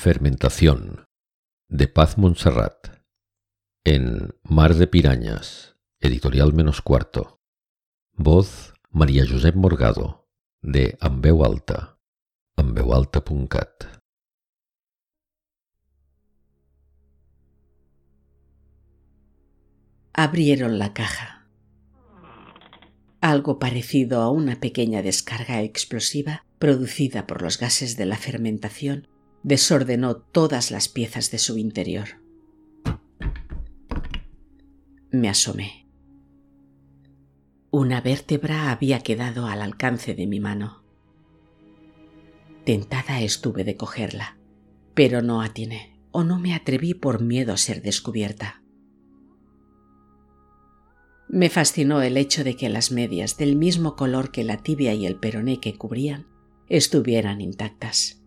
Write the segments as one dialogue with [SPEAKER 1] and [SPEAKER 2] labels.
[SPEAKER 1] Fermentación de Paz Montserrat en Mar de Pirañas, editorial menos cuarto. Voz María Josep Morgado de Ambeu Alta, ambeualta.cat.
[SPEAKER 2] Abrieron la caja. Algo parecido a una pequeña descarga explosiva producida por los gases de la fermentación desordenó todas las piezas de su interior. Me asomé. Una vértebra había quedado al alcance de mi mano. Tentada estuve de cogerla, pero no atiné o no me atreví por miedo a ser descubierta. Me fascinó el hecho de que las medias, del mismo color que la tibia y el peroné que cubrían, estuvieran intactas.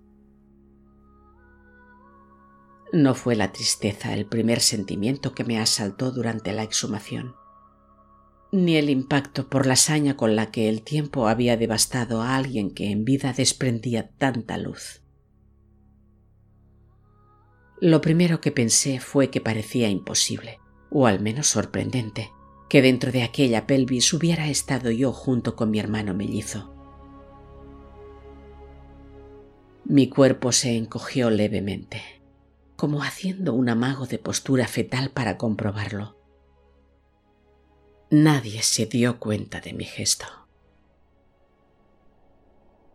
[SPEAKER 2] No fue la tristeza el primer sentimiento que me asaltó durante la exhumación, ni el impacto por la saña con la que el tiempo había devastado a alguien que en vida desprendía tanta luz. Lo primero que pensé fue que parecía imposible, o al menos sorprendente, que dentro de aquella pelvis hubiera estado yo junto con mi hermano mellizo. Mi cuerpo se encogió levemente como haciendo un amago de postura fetal para comprobarlo. Nadie se dio cuenta de mi gesto,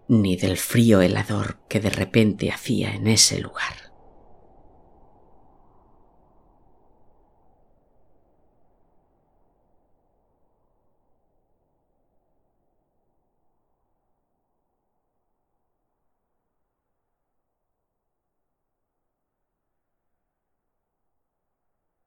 [SPEAKER 2] ni del frío helador que de repente hacía en ese lugar.